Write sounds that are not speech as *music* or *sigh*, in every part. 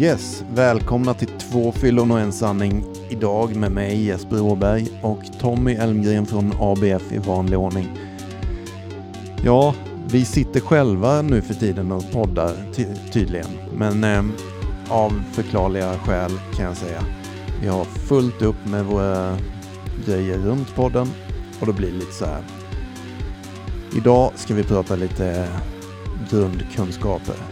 Yes, välkomna till två fyllon och en sanning. Idag med mig Jesper Åberg och Tommy Elmgren från ABF i vanlig ordning. Ja, vi sitter själva nu för tiden och poddar ty tydligen. Men eh, av förklarliga skäl kan jag säga. Vi har fullt upp med våra grejer runt podden och då blir det lite så här. Idag ska vi prata lite grundkunskaper.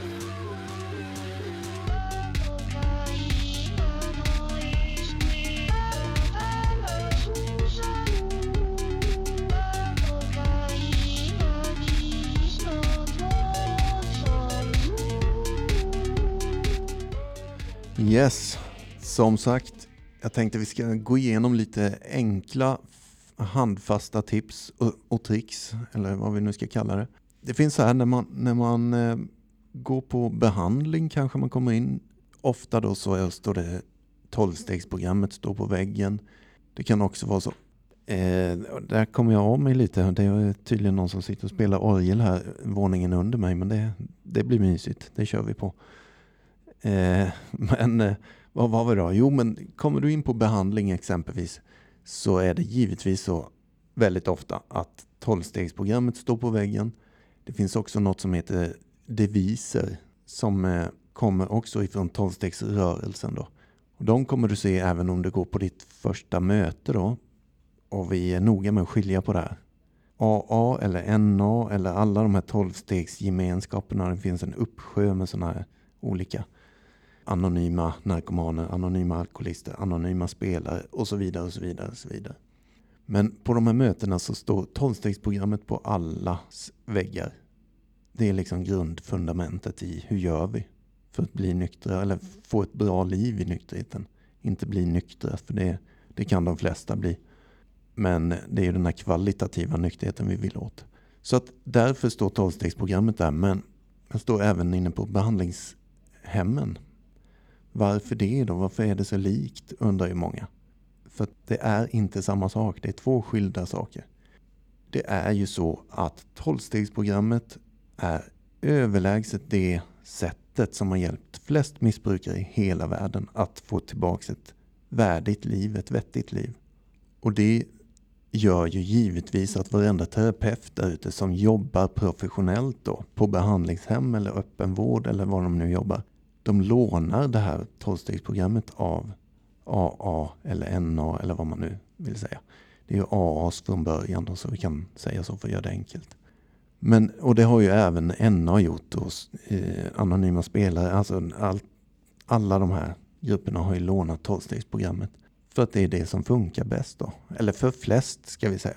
Yes, som sagt, jag tänkte vi ska gå igenom lite enkla handfasta tips och, och tricks, eller vad vi nu ska kalla det. Det finns så här när man, när man eh, går på behandling kanske man kommer in. Ofta då så står det tolvstegsprogrammet står på väggen. Det kan också vara så. Eh, där kommer jag av mig lite. Det är tydligen någon som sitter och spelar orgel här våningen under mig. Men det, det blir mysigt. Det kör vi på. Eh, men eh, vad var vi då? Jo, men kommer du in på behandling exempelvis så är det givetvis så väldigt ofta att tolvstegsprogrammet står på väggen. Det finns också något som heter deviser som eh, kommer också ifrån tolvstegsrörelsen. Då. Och de kommer du se även om du går på ditt första möte. Då. Och vi är noga med att skilja på det här. AA eller NA eller alla de här tolvstegsgemenskaperna. Det finns en uppsjö med sådana här olika anonyma narkomaner, anonyma alkoholister, anonyma spelare och så vidare. och så vidare och så vidare. Men på de här mötena så står tolvstegsprogrammet på allas väggar. Det är liksom grundfundamentet i hur gör vi för att bli nyktra eller få ett bra liv i nykterheten. Inte bli nyktra, för det, det kan de flesta bli. Men det är ju den här kvalitativa nykterheten vi vill åt. Så att därför står tolvstegsprogrammet där. Men jag står även inne på behandlingshemmen varför det då? Varför är det så likt? undrar ju många. För det är inte samma sak. Det är två skilda saker. Det är ju så att tolvstegsprogrammet är överlägset det sättet som har hjälpt flest missbrukare i hela världen att få tillbaka ett värdigt liv, ett vettigt liv. Och det gör ju givetvis att varenda terapeut där ute som jobbar professionellt då på behandlingshem eller öppenvård eller var de nu jobbar de lånar det här tolvstegsprogrammet av AA eller NA eller vad man nu vill säga. Det är ju AAs från början då, så vi kan säga så för att göra det enkelt. Men, och det har ju även NA gjort hos eh, anonyma spelare. Alltså all, alla de här grupperna har ju lånat tolvstegsprogrammet. För att det är det som funkar bäst då. Eller för flest ska vi säga.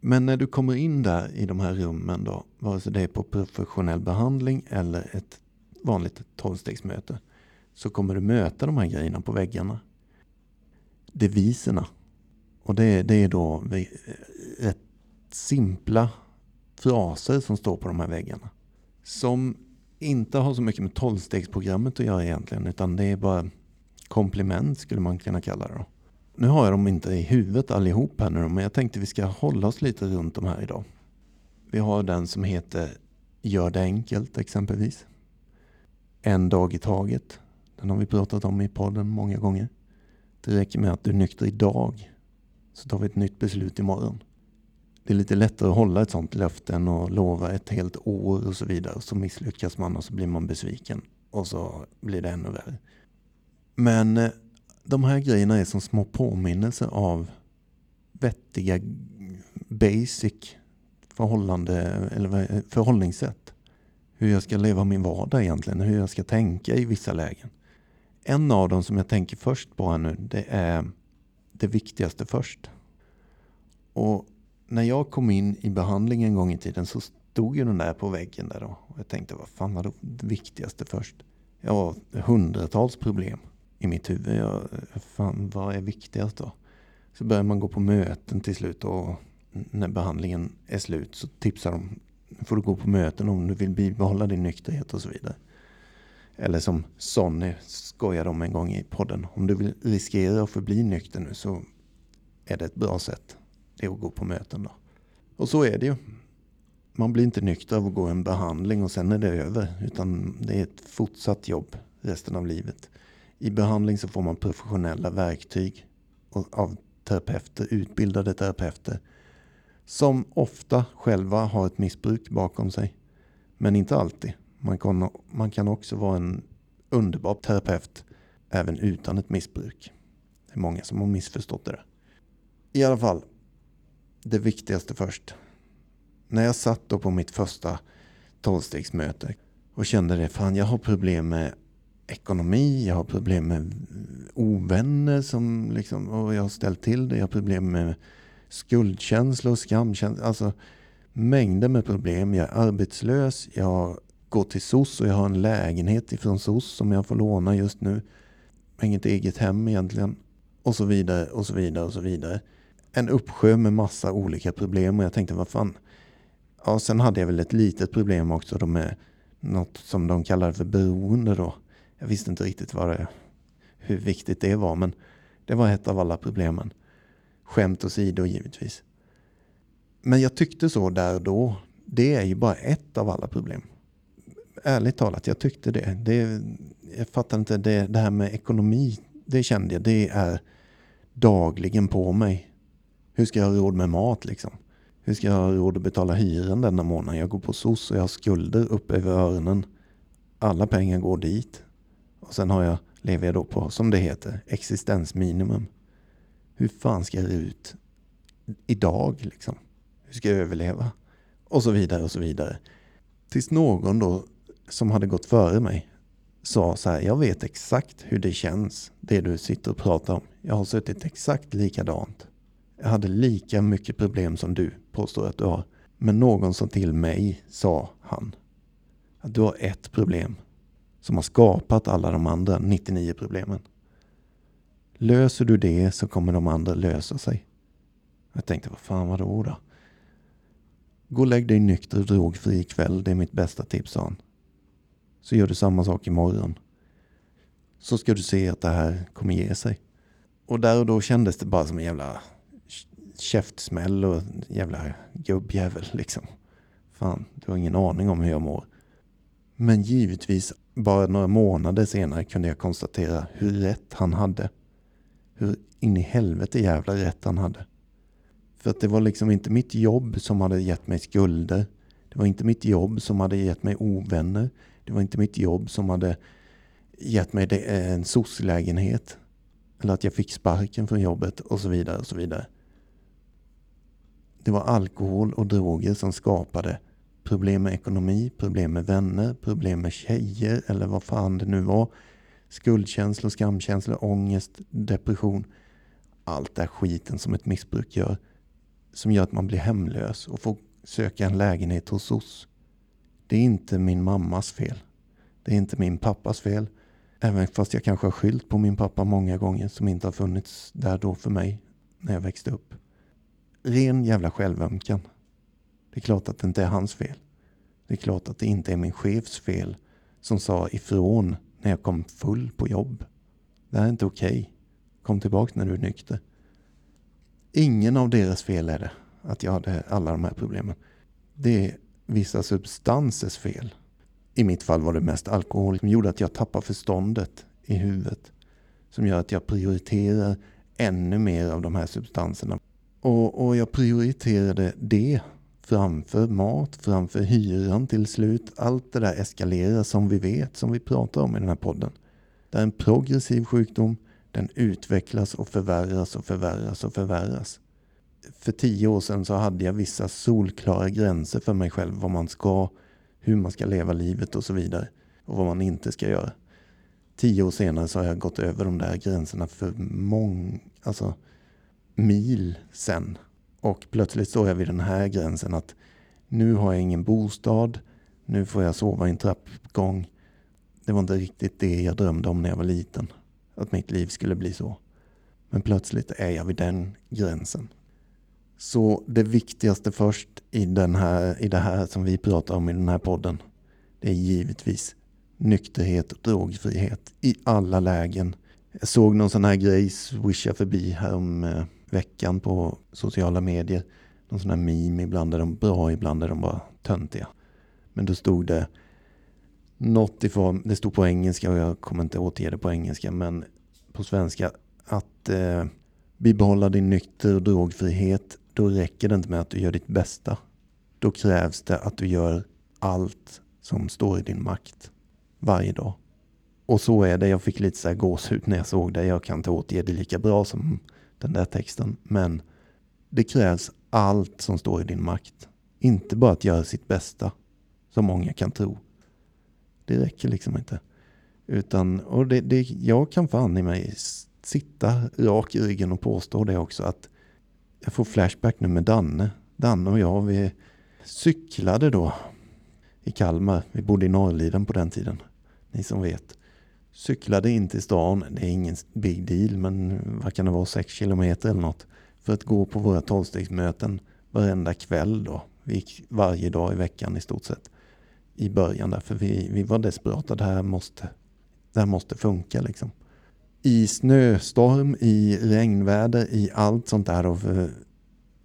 Men när du kommer in där i de här rummen då, vare sig det är på professionell behandling eller ett vanligt tolvstegsmöte så kommer du möta de här grejerna på väggarna. Deviserna. Och det, det är då eh, rätt simpla fraser som står på de här väggarna. Som inte har så mycket med tolvstegsprogrammet att göra egentligen utan det är bara komplement skulle man kunna kalla det. Då. Nu har jag dem inte i huvudet allihop här nu men jag tänkte vi ska hålla oss lite runt de här idag. Vi har den som heter Gör det enkelt exempelvis en dag i taget. Den har vi pratat om i podden många gånger. Det räcker med att du är nykter idag så tar vi ett nytt beslut imorgon. Det är lite lättare att hålla ett sånt löfte än att lova ett helt år och så vidare. Så misslyckas man och så blir man besviken och så blir det ännu värre. Men eh, de här grejerna är som små påminnelser av vettiga basic förhållande, eller förhållningssätt hur jag ska leva min vardag egentligen, hur jag ska tänka i vissa lägen. En av dem som jag tänker först på här nu, det är det viktigaste först. Och när jag kom in i behandling en gång i tiden så stod ju den där på väggen där då. Och jag tänkte, vad fan var det viktigaste först? Jag har hundratals problem i mitt huvud. Jag, fan, vad är viktigast då? Så börjar man gå på möten till slut och när behandlingen är slut så tipsar de får du gå på möten om du vill bibehålla din nykterhet och så vidare. Eller som Sonny skojade om en gång i podden. Om du vill riskera att förbli nykter nu så är det ett bra sätt. Det är att gå på möten då. Och så är det ju. Man blir inte nykter av att gå en behandling och sen är det över. Utan det är ett fortsatt jobb resten av livet. I behandling så får man professionella verktyg av terapeuter, utbildade terapeuter som ofta själva har ett missbruk bakom sig. Men inte alltid. Man kan, man kan också vara en underbar terapeut även utan ett missbruk. Det är många som har missförstått det där. I alla fall, det viktigaste först. När jag satt då på mitt första tolvstegsmöte och kände det, fan jag har problem med ekonomi, jag har problem med ovänner som liksom, och jag har ställt till det, jag har problem med skuldkänsla och skamkänsla. Alltså mängder med problem. Jag är arbetslös, jag går till SOS och jag har en lägenhet ifrån SOS som jag får låna just nu. Jag har inget eget hem egentligen. Och så vidare och så vidare och så vidare. En uppsjö med massa olika problem och jag tänkte vad fan. Ja, sen hade jag väl ett litet problem också då med något som de kallar för beroende då. Jag visste inte riktigt vad det, hur viktigt det var men det var ett av alla problemen. Skämt åsido givetvis. Men jag tyckte så där och då. Det är ju bara ett av alla problem. Ärligt talat, jag tyckte det. det jag fattar inte, det, det här med ekonomi, det kände jag, det är dagligen på mig. Hur ska jag ha råd med mat liksom? Hur ska jag ha råd att betala hyran denna månad? Jag går på SOS och jag har skulder upp över öronen. Alla pengar går dit. Och sen har jag, lever jag då på, som det heter, existensminimum. Hur fan ska jag ut idag liksom? Hur ska jag överleva? Och så vidare och så vidare. Tills någon då som hade gått före mig sa så här, jag vet exakt hur det känns, det du sitter och pratar om. Jag har suttit exakt likadant. Jag hade lika mycket problem som du påstår att du har. Men någon som till mig sa han att du har ett problem som har skapat alla de andra 99 problemen. Löser du det så kommer de andra lösa sig. Jag tänkte, vad fan var det då? Gå och lägg dig nykter och drogfri ikväll. Det är mitt bästa tips, sa han. Så gör du samma sak imorgon. Så ska du se att det här kommer ge sig. Och där och då kändes det bara som en jävla käftsmäll och en jävla gubbjävel liksom. Fan, du har ingen aning om hur jag mår. Men givetvis, bara några månader senare kunde jag konstatera hur rätt han hade. Hur in i helvete jävla rätt han hade. För att det var liksom inte mitt jobb som hade gett mig skulder. Det var inte mitt jobb som hade gett mig ovänner. Det var inte mitt jobb som hade gett mig eh, en SOS-lägenhet. Eller att jag fick sparken från jobbet och så vidare och så vidare. Det var alkohol och droger som skapade problem med ekonomi, problem med vänner, problem med tjejer eller vad fan det nu var. Skuldkänslor, skamkänslor, ångest, depression. Allt det skiten som ett missbruk gör som gör att man blir hemlös och får söka en lägenhet hos oss. Det är inte min mammas fel. Det är inte min pappas fel. Även fast jag kanske har skyllt på min pappa många gånger som inte har funnits där då för mig när jag växte upp. Ren jävla självömkan. Det är klart att det inte är hans fel. Det är klart att det inte är min chefs fel som sa ifrån när jag kom full på jobb. Det här är inte okej. Okay. Kom tillbaka när du är nykter. Ingen av deras fel är det att jag hade alla de här problemen. Det är vissa substansers fel. I mitt fall var det mest alkohol som gjorde att jag tappade förståndet i huvudet. Som gör att jag prioriterar ännu mer av de här substanserna. Och, och jag prioriterade det framför mat, framför hyran till slut. Allt det där eskalerar som vi vet, som vi pratar om i den här podden. Det är en progressiv sjukdom den utvecklas och förvärras och förvärras och förvärras. För tio år sedan så hade jag vissa solklara gränser för mig själv. Vad man ska, hur man ska leva livet och så vidare. Och vad man inte ska göra. Tio år senare så har jag gått över de där gränserna för många alltså mil sen. Och plötsligt står jag vid den här gränsen att nu har jag ingen bostad. Nu får jag sova i en trappgång. Det var inte riktigt det jag drömde om när jag var liten att mitt liv skulle bli så. Men plötsligt är jag vid den gränsen. Så det viktigaste först i, den här, i det här som vi pratar om i den här podden, det är givetvis nykterhet och drogfrihet i alla lägen. Jag såg någon sån här grej swisha förbi här om eh, veckan på sociala medier. Någon sån här meme, ibland är de bra, ibland är de bara töntiga. Men då stod det något i form, det stod på engelska och jag kommer inte återge det på engelska, men på svenska, att eh, bibehålla din nykter och drogfrihet, då räcker det inte med att du gör ditt bästa. Då krävs det att du gör allt som står i din makt varje dag. Och så är det. Jag fick lite så här gåshud när jag såg det. Jag kan inte återge det lika bra som den där texten. Men det krävs allt som står i din makt. Inte bara att göra sitt bästa, som många kan tro. Det räcker liksom inte. Utan, och det, det, jag kan fan i mig sitta rak i ryggen och påstå det också att jag får flashback nu med Danne. Danne och jag, vi cyklade då i Kalmar. Vi bodde i Norrliden på den tiden. Ni som vet. Cyklade in till stan. Det är ingen big deal, men vad kan det vara, sex kilometer eller något. För att gå på våra tolvstegsmöten varenda kväll då. Vi gick varje dag i veckan i stort sett. I början där, för vi, vi var desperata. Det här måste, det här måste funka liksom. I snöstorm, i regnväder, i allt sånt där. Och eh,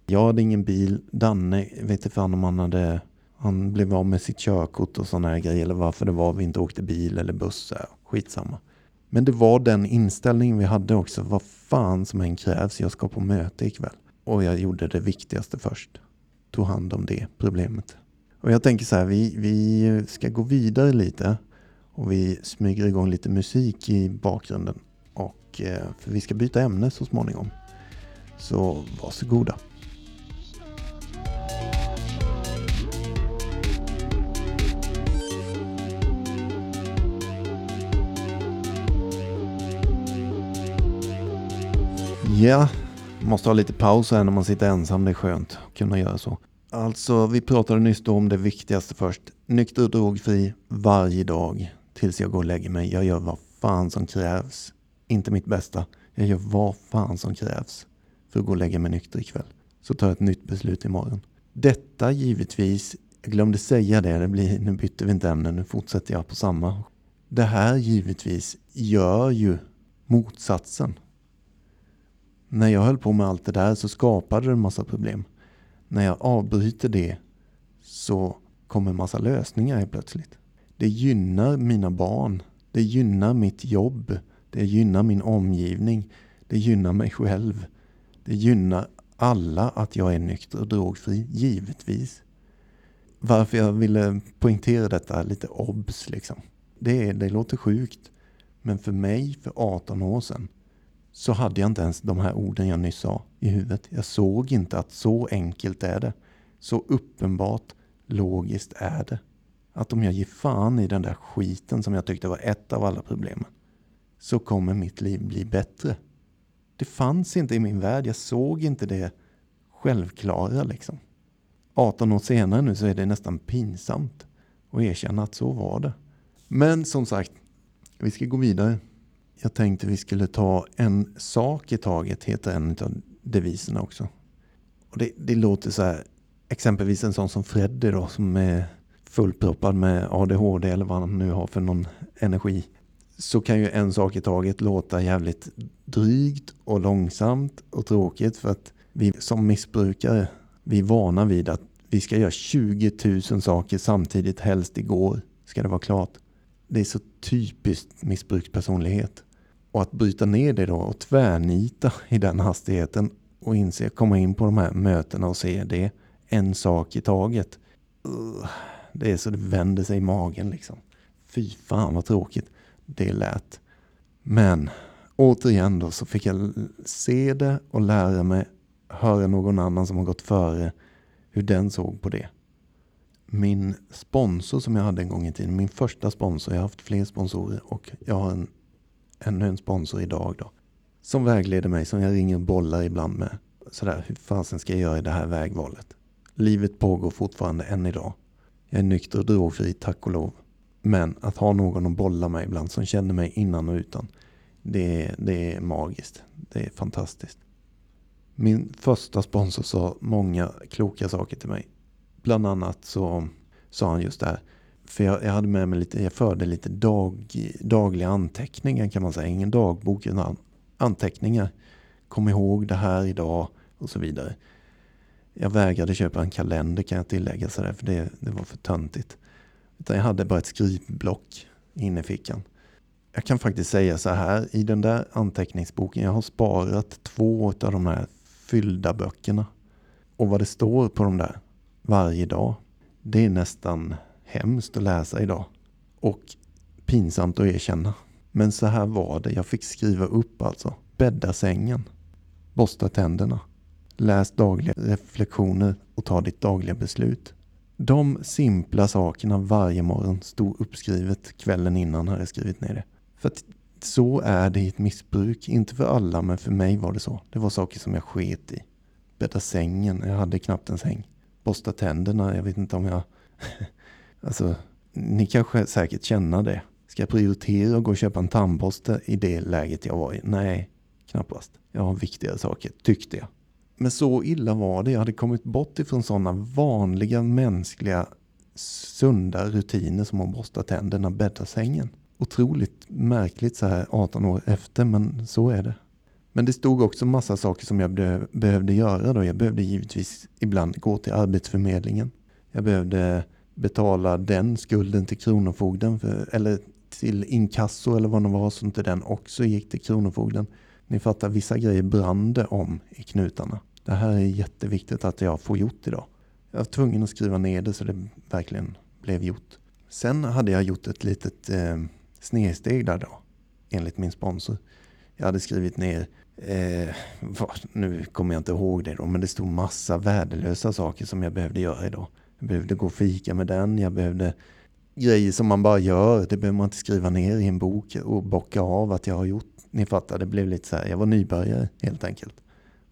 jag hade ingen bil. Danne, vet inte fan om han hade han blev av med sitt körkort och sådana här grejer. Eller varför det var vi inte åkte bil eller buss. Skitsamma. Men det var den inställningen vi hade också. Vad fan som än krävs. Jag ska på möte ikväll. Och jag gjorde det viktigaste först. Tog hand om det problemet. Och jag tänker så här. Vi, vi ska gå vidare lite. Och vi smyger igång lite musik i bakgrunden. Och, eh, för vi ska byta ämne så småningom. Så varsågoda. Ja, måste ha lite paus här när man sitter ensam. Det är skönt att kunna göra så. Alltså, vi pratade nyss om det viktigaste först. Nykter och drogfri varje dag tills jag går och lägger mig. Jag gör vad fan som krävs. Inte mitt bästa. Jag gör vad fan som krävs för att gå och lägga mig nykter ikväll. Så tar jag ett nytt beslut imorgon. Detta givetvis, jag glömde säga det, det blir, nu bytte vi inte ämne, nu fortsätter jag på samma. Det här givetvis gör ju motsatsen. När jag höll på med allt det där så skapade det en massa problem. När jag avbryter det så kommer en massa lösningar helt plötsligt. Det gynnar mina barn. Det gynnar mitt jobb. Det gynnar min omgivning. Det gynnar mig själv. Det gynnar alla att jag är nykter och drogfri, givetvis. Varför jag ville poängtera detta lite obs liksom. Det, det låter sjukt. Men för mig för 18 år sedan så hade jag inte ens de här orden jag nyss sa i huvudet. Jag såg inte att så enkelt är det. Så uppenbart logiskt är det. Att om jag ger fan i den där skiten som jag tyckte var ett av alla problemen så kommer mitt liv bli bättre. Det fanns inte i min värld. Jag såg inte det självklara liksom. 18 år senare nu så är det nästan pinsamt att erkänna att så var det. Men som sagt, vi ska gå vidare. Jag tänkte vi skulle ta en sak i taget, heter en av deviserna också. Och det, det låter så här, exempelvis en sån som Freddy då, som är fullproppad med ADHD eller vad han nu har för någon energi. Så kan ju en sak i taget låta jävligt drygt och långsamt och tråkigt för att vi som missbrukare, vi är vana vid att vi ska göra 20 000 saker samtidigt, helst igår ska det vara klart. Det är så typiskt missbrukspersonlighet. Och att bryta ner det då och tvärnita i den hastigheten och inse, komma in på de här mötena och se det en sak i taget. Det är så det vänder sig i magen liksom. Fy fan vad tråkigt det lät. Men återigen då så fick jag se det och lära mig, höra någon annan som har gått före, hur den såg på det. Min sponsor som jag hade en gång i tiden, min första sponsor, jag har haft fler sponsorer och jag har en ännu en sponsor idag då. Som vägleder mig, som jag ringer och bollar ibland med. Sådär, hur fasen ska jag göra i det här vägvalet? Livet pågår fortfarande än idag. Jag är nykter och drogfri, tack och lov. Men att ha någon att bolla med ibland som känner mig innan och utan. Det, det är magiskt. Det är fantastiskt. Min första sponsor sa många kloka saker till mig. Bland annat så sa han just det här. För jag, jag, hade med mig lite, jag förde lite dag, dagliga anteckningar kan man säga. Ingen dagbok, utan anteckningar. Kom ihåg det här idag och så vidare. Jag vägrade köpa en kalender kan jag tillägga sådär, för det, det var för töntigt. Utan jag hade bara ett skrivblock inne i fickan. Jag kan faktiskt säga så här, i den där anteckningsboken, jag har sparat två av de här fyllda böckerna. Och vad det står på de där varje dag, det är nästan hemskt att läsa idag. Och pinsamt att erkänna. Men så här var det, jag fick skriva upp alltså. Bädda sängen. Borsta tänderna. Läs dagliga reflektioner och ta ditt dagliga beslut. De simpla sakerna varje morgon stod uppskrivet kvällen innan hade jag skrivit ner det. För att så är det i ett missbruk. Inte för alla, men för mig var det så. Det var saker som jag sket i. Bädda sängen, jag hade knappt en säng. Borsta tänderna, jag vet inte om jag alltså, ni kanske säkert känner det. Ska jag prioritera och gå och köpa en tandborste i det läget jag var i? Nej, knappast. Jag har viktigare saker, tyckte jag. Men så illa var det. Jag hade kommit bort ifrån sådana vanliga mänskliga sunda rutiner som att borsta tänderna, bädda sängen. Otroligt märkligt så här 18 år efter, men så är det. Men det stod också massa saker som jag behövde göra då. Jag behövde givetvis ibland gå till Arbetsförmedlingen. Jag behövde betala den skulden till Kronofogden, för, eller till inkasso eller vad det var, så inte den också gick till Kronofogden. Ni fattar, vissa grejer brann det om i knutarna. Det här är jätteviktigt att jag får gjort idag. Jag var tvungen att skriva ner det så det verkligen blev gjort. Sen hade jag gjort ett litet eh, snedsteg där då, enligt min sponsor. Jag hade skrivit ner, eh, vad, nu kommer jag inte ihåg det då, men det stod massa värdelösa saker som jag behövde göra idag. Jag behövde gå och fika med den, jag behövde grejer som man bara gör. Det behöver man inte skriva ner i en bok och bocka av att jag har gjort. Ni fattar, det blev lite så här, jag var nybörjare helt enkelt.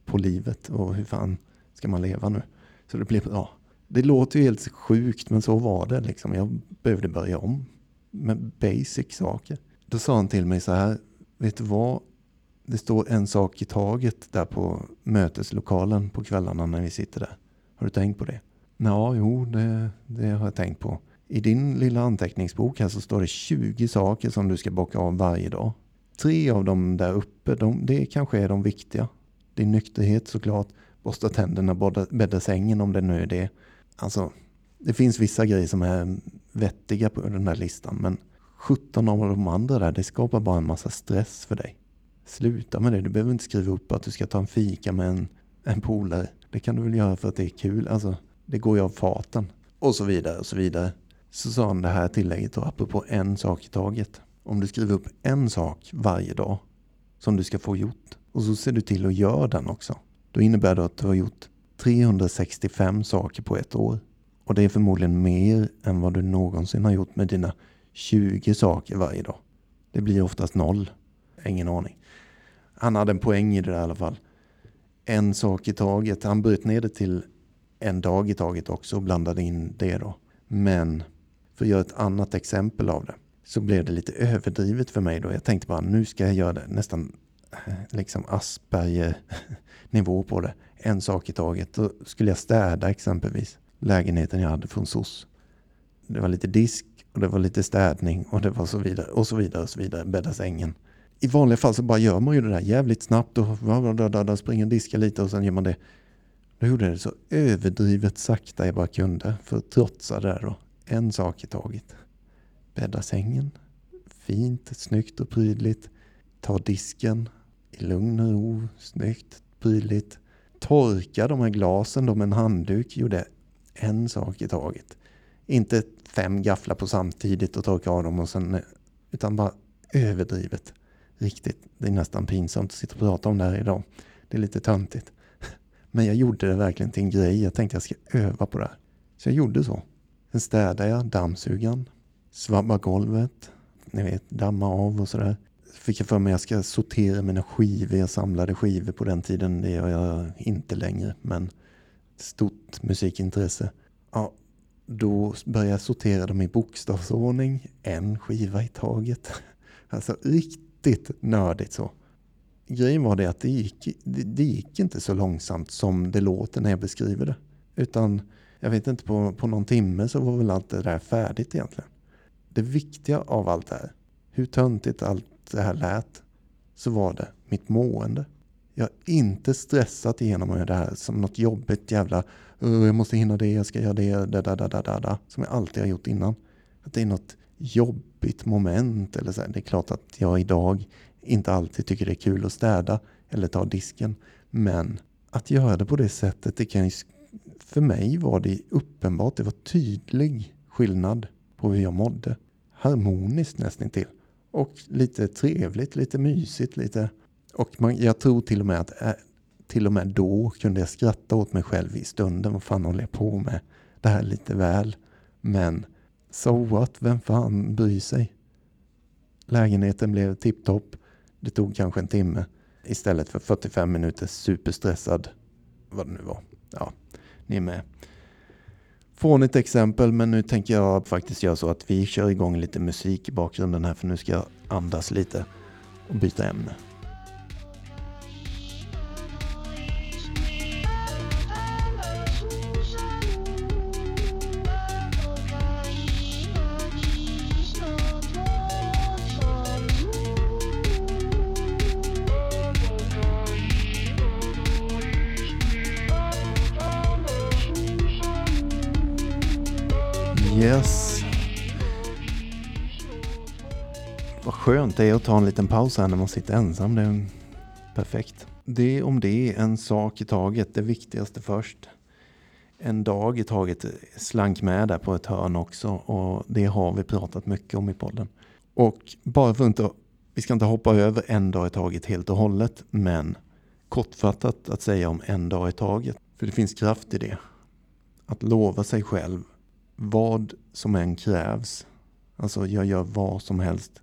På livet och hur fan ska man leva nu? Så det blev bra. Det låter ju helt sjukt men så var det liksom. Jag behövde börja om med basic saker. Då sa han till mig så här, vet du vad? Det står en sak i taget där på möteslokalen på kvällarna när vi sitter där. Har du tänkt på det? Ja, jo, det, det har jag tänkt på. I din lilla anteckningsbok här så står det 20 saker som du ska bocka av varje dag. Tre av dem där uppe, de, det kanske är de viktiga. Din nykterhet såklart, borsta tänderna, bädda sängen om det nu är det. Alltså, det finns vissa grejer som är vettiga på den här listan men 17 av de andra där, det skapar bara en massa stress för dig. Sluta med det, du behöver inte skriva upp att du ska ta en fika med en, en polare. Det kan du väl göra för att det är kul, alltså det går ju av farten. Och så vidare och så vidare. Så sa han det här tillägget då, apropå en sak i taget. Om du skriver upp en sak varje dag som du ska få gjort och så ser du till att göra den också. Då innebär det att du har gjort 365 saker på ett år. Och det är förmodligen mer än vad du någonsin har gjort med dina 20 saker varje dag. Det blir oftast noll. Ingen aning. Han hade en poäng i det där i alla fall. En sak i taget. Han bröt ner det till en dag i taget också och blandade in det då. Men för att göra ett annat exempel av det så blev det lite överdrivet för mig då. Jag tänkte bara nu ska jag göra det nästan eh, liksom Asperger nivå på det. En sak i taget. Då skulle jag städa exempelvis lägenheten jag hade från SOS. Det var lite disk och det var lite städning och det var så vidare och så vidare och så vidare. Bädda sängen. I vanliga fall så bara gör man ju det där jävligt snabbt och springer och diskar lite och sen gör man det. Då gjorde jag det så överdrivet sakta jag bara kunde för att trotsa det där då. En sak i taget. Bädda sängen. Fint, snyggt och prydligt. Ta disken i lugn och ro. Snyggt, prydligt. Torka de här glasen då med en handduk. Gjorde en sak i taget. Inte fem gafflar på samtidigt och torka av dem och sen, utan bara överdrivet. Riktigt, det är nästan pinsamt att sitta och prata om det här idag. Det är lite töntigt. Men jag gjorde det verkligen till en grej. Jag tänkte jag ska öva på det här. Så jag gjorde så. Sen städade jag dammsugaren, Svabbade golvet, ni vet, damma av och sådär. Fick jag för mig att jag ska sortera mina skivor. Jag samlade skivor på den tiden. Det gör jag inte längre, men stort musikintresse. Ja, då började jag sortera dem i bokstavsordning, en skiva i taget. *laughs* Alltså riktigt nördigt så. Grejen var det att det gick, det, det gick inte så långsamt som det låter när jag beskriver det. Utan jag vet inte, på, på någon timme så var väl allt det där färdigt egentligen. Det viktiga av allt det här, hur töntigt allt det här lät, så var det mitt mående. Jag har inte stressat igenom det här som något jobbigt jävla jag måste hinna det, jag ska göra det, da, da, da, da, da, som jag alltid har gjort innan. att det är något jobbigt moment. Eller så här. Det är klart att jag idag inte alltid tycker det är kul att städa eller ta disken. Men att göra det på det sättet, det kan ju, för mig var det uppenbart, det var tydlig skillnad på hur jag mådde. Harmoniskt nästan till. Och lite trevligt, lite mysigt, lite... Och man, jag tror till och med att äh, till och med då kunde jag skratta åt mig själv i stunden. Vad fan håller jag på med? Det här lite väl. Men so what? Vem fan bryr sig? Lägenheten blev tipptopp. Det tog kanske en timme istället för 45 minuter superstressad. Vad det nu var. Ja, ni är med. Fånigt exempel, men nu tänker jag faktiskt göra så att vi kör igång lite musik i bakgrunden här för nu ska jag andas lite och byta ämne. Yes. Vad skönt det är att ta en liten paus här när man sitter ensam. Det är perfekt. Det om det, en sak i taget. Det viktigaste först. En dag i taget slank med där på ett hörn också och det har vi pratat mycket om i podden. Och bara för inte, vi ska inte hoppa över en dag i taget helt och hållet, men kortfattat att säga om en dag i taget. För det finns kraft i det. Att lova sig själv vad som än krävs. Alltså jag gör vad som helst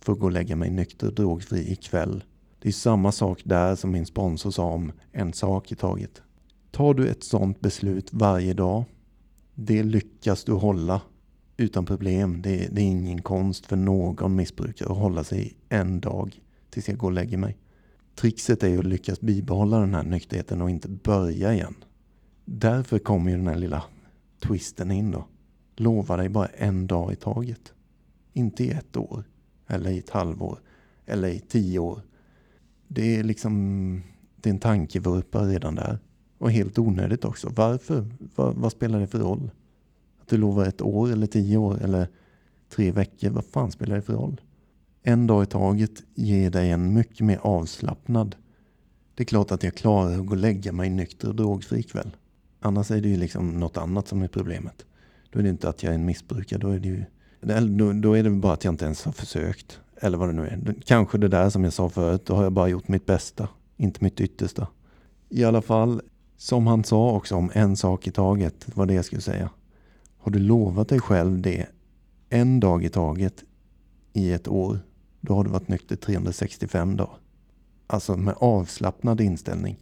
för att gå och lägga mig nykter och drogfri ikväll. Det är samma sak där som min sponsor sa om en sak i taget. Tar du ett sånt beslut varje dag, det lyckas du hålla utan problem. Det, det är ingen konst för någon missbrukare att hålla sig en dag tills jag går och lägger mig. Trixet är ju att lyckas bibehålla den här nykterheten och inte börja igen. Därför kommer ju den här lilla twisten in då. Lova dig bara en dag i taget. Inte i ett år, eller i ett halvår, eller i tio år. Det är liksom, det är en tankevurpa redan där. Och helt onödigt också. Varför? Vad, vad, spelar det för roll? Att du lovar ett år, eller tio år, eller tre veckor. Vad fan spelar det för roll? En dag i taget ger dig en mycket mer avslappnad. Det är klart att jag klarar att gå och lägga mig nykter och drogfri ikväll. Annars är det ju liksom något annat som är problemet. Då är det inte att jag är en missbrukare. Då är det ju då, då är det bara att jag inte ens har försökt. Eller vad det nu är. Kanske det där som jag sa förut. Då har jag bara gjort mitt bästa. Inte mitt yttersta. I alla fall, som han sa också om en sak i taget. Det var det jag skulle säga. Har du lovat dig själv det en dag i taget i ett år. Då har du varit nykter 365 dagar. Alltså med avslappnad inställning.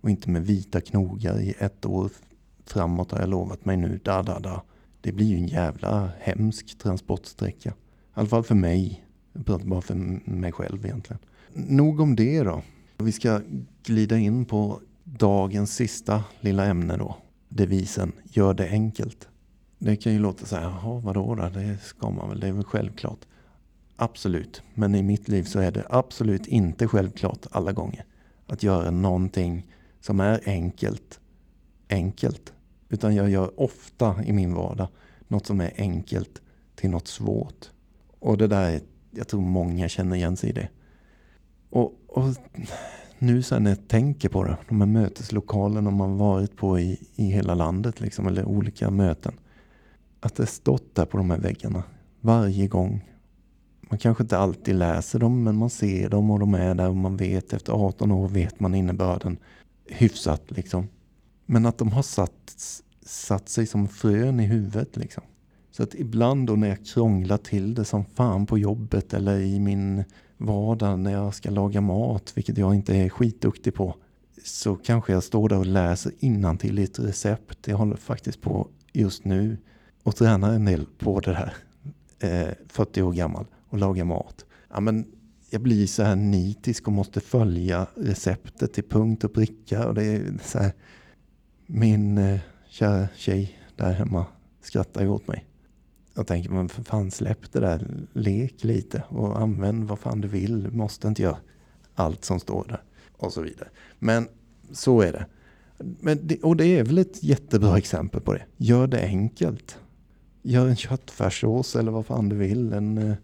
Och inte med vita knogar i ett år framåt har jag lovat mig nu. Da, da, da. Det blir ju en jävla hemsk transportsträcka. I alla fall för mig. Jag pratar bara för mig själv egentligen. Nog om det då. Vi ska glida in på dagens sista lilla ämne då. Devisen Gör det enkelt. Det kan ju låta så här, jaha vadå då? Det ska man väl, det är väl självklart. Absolut, men i mitt liv så är det absolut inte självklart alla gånger. Att göra någonting som är enkelt, enkelt. Utan jag gör ofta i min vardag något som är enkelt till något svårt. Och det där, jag tror många känner igen sig i det. Och, och nu sen när jag tänker på det, de här möteslokalerna man varit på i, i hela landet, liksom, eller olika möten. Att det stått där på de här väggarna varje gång. Man kanske inte alltid läser dem, men man ser dem och de är där och man vet efter 18 år vet man innebörden hyfsat liksom. Men att de har satt, satt sig som frön i huvudet liksom. Så att ibland då när jag krånglar till det som fan på jobbet eller i min vardag när jag ska laga mat, vilket jag inte är skitduktig på, så kanske jag står där och läser till ett recept. Jag håller faktiskt på just nu och tränar en del på det här. Eh, 40 år gammal och lagar mat. Ja, men jag blir så här nitisk och måste följa receptet till punkt och pricka. Och det är så här, min eh, kära tjej där hemma skrattar ju åt mig. Jag tänker, men för fan släpp det där, lek lite och använd vad fan du vill. Du måste inte göra allt som står där och så vidare. Men så är det. Men det, och det är väl ett jättebra exempel på det. Gör det enkelt. Gör en köttfärssås eller vad fan du vill. En eh,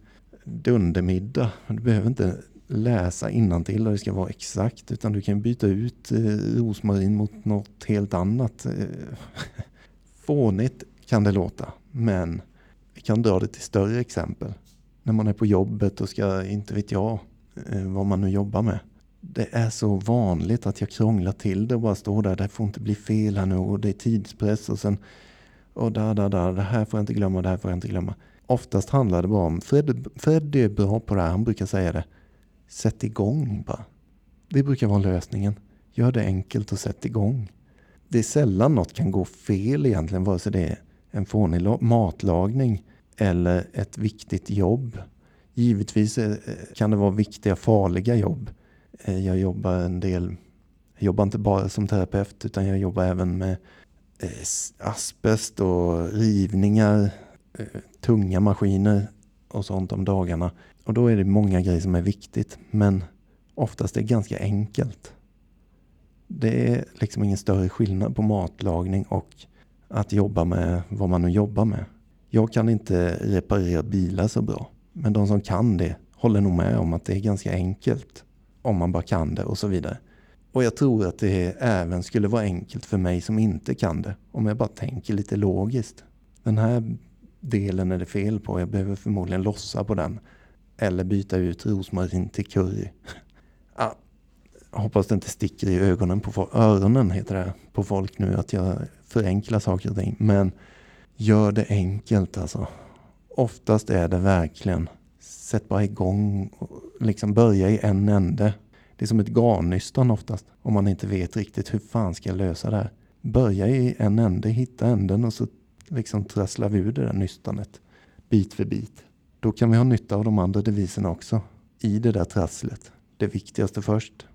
dundermiddag. Du behöver inte läsa innantill och det ska vara exakt utan du kan byta ut eh, rosmarin mot något helt annat. Eh, *laughs* fånigt kan det låta men vi kan dra det till större exempel. När man är på jobbet och ska, inte vet jag, eh, vad man nu jobbar med. Det är så vanligt att jag krånglar till det och bara står där. Det får inte bli fel här nu och det är tidspress och sen och där, där, där. Det här får jag inte glömma, det här får jag inte glömma. Oftast handlar det bara om, Fred, Fred är bra på det här, han brukar säga det. Sätt igång bara. Det brukar vara lösningen. Gör det enkelt och sätt igång. Det är sällan något kan gå fel egentligen, vare sig det är en fånig matlagning eller ett viktigt jobb. Givetvis eh, kan det vara viktiga, farliga jobb. Eh, jag jobbar en del, jag jobbar inte bara som terapeut utan jag jobbar även med eh, asbest och rivningar, tunga maskiner och sånt om dagarna. Och då är det många grejer som är viktigt men oftast är det ganska enkelt. Det är liksom ingen större skillnad på matlagning och att jobba med vad man nu jobbar med. Jag kan inte reparera bilar så bra. Men de som kan det håller nog med om att det är ganska enkelt. Om man bara kan det och så vidare. Och jag tror att det även skulle vara enkelt för mig som inte kan det. Om jag bara tänker lite logiskt. Den här delen är det fel på. Jag behöver förmodligen lossa på den. Eller byta ut rosmarin till curry. *laughs* ja, hoppas det inte sticker i ögonen på öronen heter det på folk nu att jag förenklar saker och ting. Men gör det enkelt alltså. Oftast är det verkligen sätt bara igång och liksom börja i en ände. Det är som ett garnnystan oftast om man inte vet riktigt hur fan ska jag lösa det här. Börja i en ände, hitta änden och så liksom trasslar vi ur det där nystanet bit för bit. Då kan vi ha nytta av de andra deviserna också i det där trasslet. Det viktigaste först.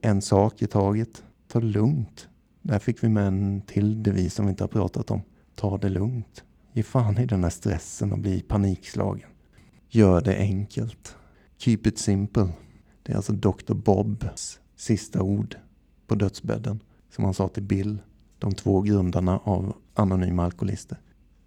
En sak i taget. Ta det lugnt. Där fick vi med en till devis som vi inte har pratat om. Ta det lugnt. Ge fan i den här stressen och bli panikslagen. Gör det enkelt. Keep it simple. Det är alltså Dr. Bobs sista ord på dödsbädden. Som han sa till Bill, de två grundarna av Anonyma Alkoholister.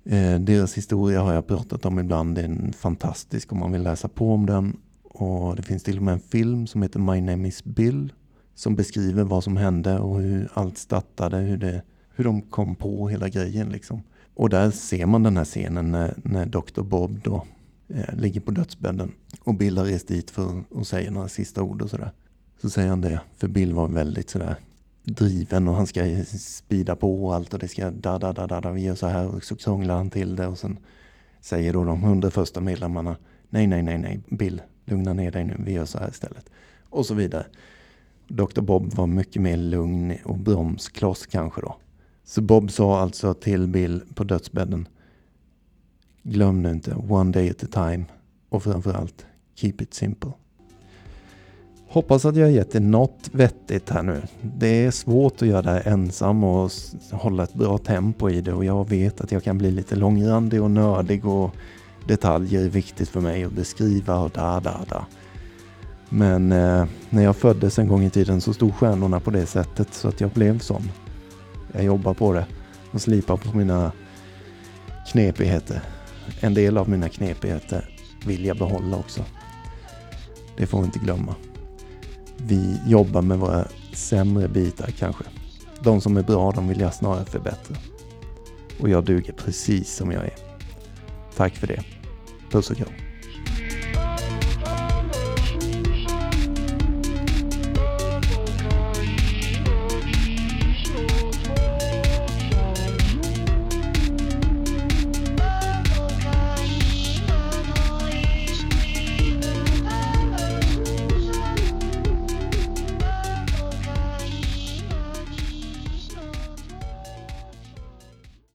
Eh, deras historia har jag pratat om ibland. Den är fantastisk om man vill läsa på om den. Och det finns till och med en film som heter My Name Is Bill som beskriver vad som hände och hur allt startade, hur, det, hur de kom på hela grejen. Liksom. Och där ser man den här scenen när, när Dr. Bob då eh, ligger på dödsbädden och Bill har rest dit för att säga några sista ord och sådär. Så säger han det, för Bill var väldigt sådär driven och han ska spida på allt och det ska da da da da, da vi gör så här och så krånglar han till det och sen säger då de hundra första medlemmarna nej nej nej nej Bill lugna ner dig nu vi gör så här istället och så vidare. Dr. Bob var mycket mer lugn och bromskloss kanske då. Så Bob sa alltså till Bill på dödsbädden Glöm nu inte one day at a time och framförallt keep it simple. Hoppas att jag har gett er något vettigt här nu. Det är svårt att göra det här ensam och hålla ett bra tempo i det och jag vet att jag kan bli lite långrandig och nördig och detaljer är viktigt för mig att beskriva och da da da. Men eh, när jag föddes en gång i tiden så stod stjärnorna på det sättet så att jag blev sån. Jag jobbar på det och slipar på mina knepigheter. En del av mina knepigheter vill jag behålla också. Det får vi inte glömma. Vi jobbar med våra sämre bitar kanske. De som är bra, de vill jag snarare förbättra. Och jag duger precis som jag är. Tack för det. Puss och kram.